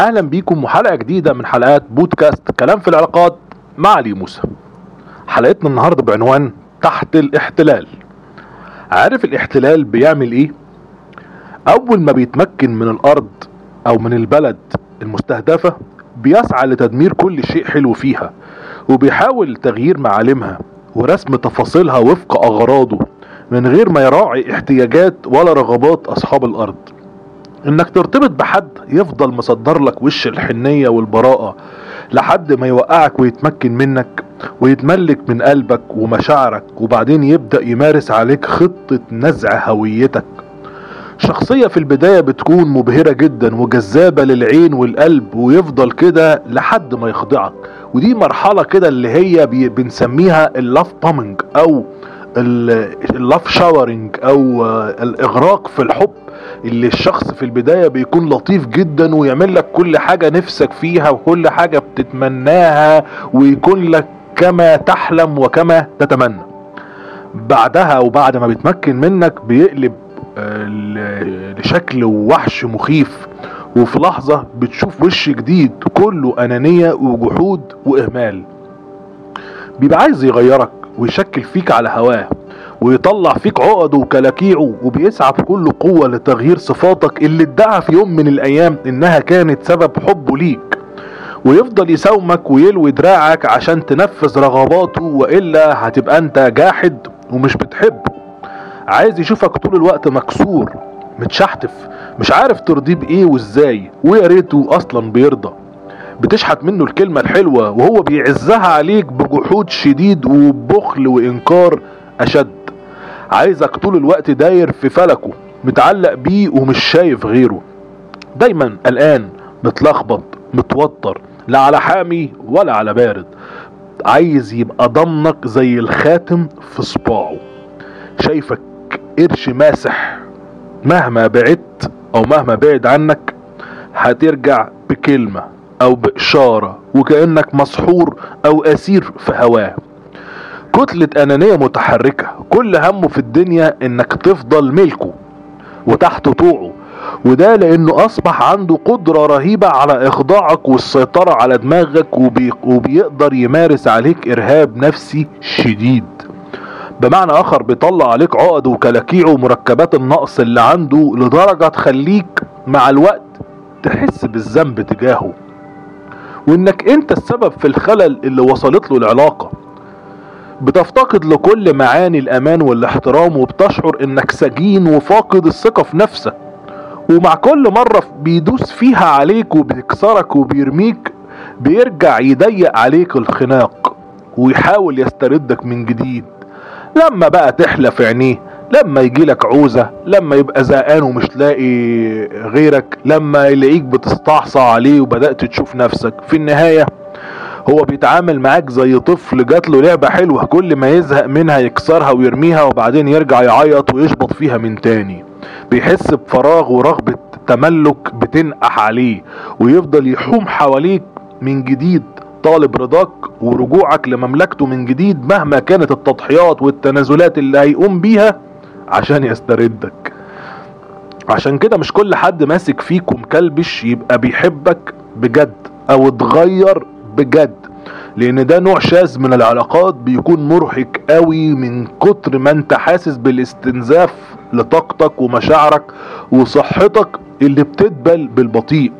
أهلا بيكم وحلقة جديدة من حلقات بودكاست كلام في العلاقات مع علي موسى. حلقتنا النهارده بعنوان تحت الاحتلال. عارف الاحتلال بيعمل إيه؟ أول ما بيتمكن من الأرض أو من البلد المستهدفة بيسعى لتدمير كل شيء حلو فيها وبيحاول تغيير معالمها ورسم تفاصيلها وفق أغراضه من غير ما يراعي احتياجات ولا رغبات أصحاب الأرض. إنك ترتبط بحد يفضل مصدر لك وش الحنية والبراءة لحد ما يوقعك ويتمكن منك ويتملك من قلبك ومشاعرك وبعدين يبدأ يمارس عليك خطة نزع هويتك. شخصية في البداية بتكون مبهرة جدا وجذابة للعين والقلب ويفضل كده لحد ما يخضعك. ودي مرحلة كده اللي هي بنسميها ال love bombing أو ال love showering أو الإغراق في الحب. اللي الشخص في البداية بيكون لطيف جدا ويعمل لك كل حاجة نفسك فيها وكل حاجة بتتمناها ويكون لك كما تحلم وكما تتمنى. بعدها وبعد ما بيتمكن منك بيقلب آه، لشكل وحش مخيف. وفي لحظة بتشوف وش جديد كله أنانية وجحود وإهمال. بيبقى عايز يغيرك ويشكل فيك على هواه. ويطلع فيك عقده وكلاكيعه وبيسعى بكل قوة لتغيير صفاتك اللي ادعى في يوم من الأيام إنها كانت سبب حبه ليك. ويفضل يساومك ويلوي دراعك عشان تنفذ رغباته وإلا هتبقى أنت جاحد ومش بتحبه. عايز يشوفك طول الوقت مكسور متشحتف مش عارف ترضيه بإيه وإزاي ويا ريته أصلا بيرضى. بتشحت منه الكلمة الحلوة وهو بيعزها عليك بجحود شديد وبخل وإنكار أشد. عايزك طول الوقت داير في فلكه متعلق بيه ومش شايف غيره. دايما قلقان متلخبط متوتر لا على حامي ولا على بارد. عايز يبقى ضمنك زي الخاتم في صباعه. شايفك قرش ماسح مهما بعدت أو مهما بعد عنك هترجع بكلمة أو بإشارة وكأنك مسحور أو أسير في هواه. كتلة أنانية متحركة. كل همه في الدنيا إنك تفضل ملكه وتحت طوعه. وده لأنه أصبح عنده قدرة رهيبة على إخضاعك والسيطرة على دماغك وبي... وبيقدر يمارس عليك إرهاب نفسي شديد. بمعنى آخر بيطلع عليك عقد وكلاكيع ومركبات النقص اللي عنده لدرجة تخليك مع الوقت تحس بالذنب تجاهه. وإنك أنت السبب في الخلل اللي وصلت له العلاقة. بتفتقد لكل معاني الأمان والاحترام وبتشعر إنك سجين وفاقد الثقة في نفسك. ومع كل مرة بيدوس فيها عليك وبيكسرك وبيرميك بيرجع يضيق عليك الخناق ويحاول يستردك من جديد. لما بقى تحلى في عينيه لما يجيلك عوزة لما يبقى زهقان ومش لاقي غيرك لما يلاقيك بتستعصى عليه وبدأت تشوف نفسك. في النهاية هو بيتعامل معاك زي طفل جات له لعبة حلوة كل ما يزهق منها يكسرها ويرميها وبعدين يرجع يعيط ويشبط فيها من تاني. بيحس بفراغ ورغبة تملك بتنقح عليه ويفضل يحوم حواليك من جديد طالب رضاك ورجوعك لمملكته من جديد مهما كانت التضحيات والتنازلات اللي هيقوم بيها عشان يستردك. عشان كده مش كل حد ماسك فيك ومكلبش يبقى بيحبك بجد أو اتغير بجد لأن ده نوع شاذ من العلاقات بيكون مرهق قوي من كتر ما أنت حاسس بالاستنزاف لطاقتك ومشاعرك وصحتك اللي بتدبل بالبطيء.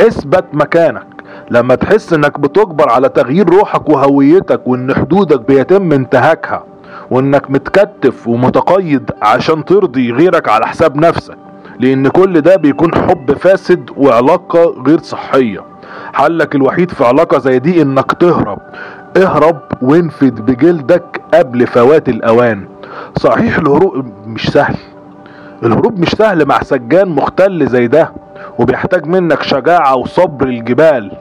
اثبت مكانك. لما تحس إنك بتجبر على تغيير روحك وهويتك وإن حدودك بيتم انتهاكها وإنك متكتف ومتقيد عشان ترضي غيرك على حساب نفسك لأن كل ده بيكون حب فاسد وعلاقة غير صحية. حلك الوحيد في علاقة زي دي إنك تهرب. اهرب وانفد بجلدك قبل فوات الأوان. صحيح الهروب مش سهل. الهروب مش سهل مع سجان مختل زي ده وبيحتاج منك شجاعة وصبر الجبال.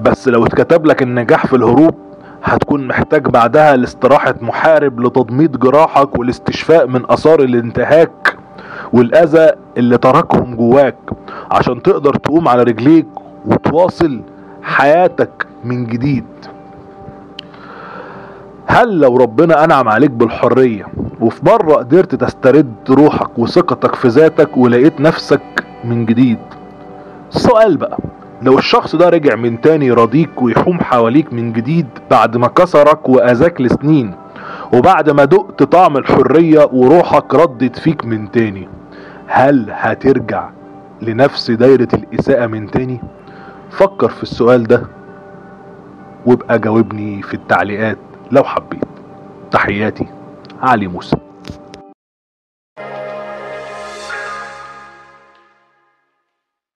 بس لو اتكتب لك النجاح في الهروب هتكون محتاج بعدها لاستراحة محارب لتضميد جراحك والاستشفاء من آثار الانتهاك. والأذى اللي تركهم جواك عشان تقدر تقوم على رجليك وتواصل حياتك من جديد. هل لو ربنا أنعم عليك بالحرية وفي مرة قدرت تسترد روحك وثقتك في ذاتك ولقيت نفسك من جديد؟ السؤال بقى لو الشخص ده رجع من تاني يراضيك ويحوم حواليك من جديد بعد ما كسرك وأذاك لسنين وبعد ما دقت طعم الحرية وروحك ردت فيك من تاني؟ هل هترجع لنفس دايرة الإساءة من تاني؟ فكر في السؤال ده وابقى جاوبني في التعليقات لو حبيت. تحياتي علي موسى.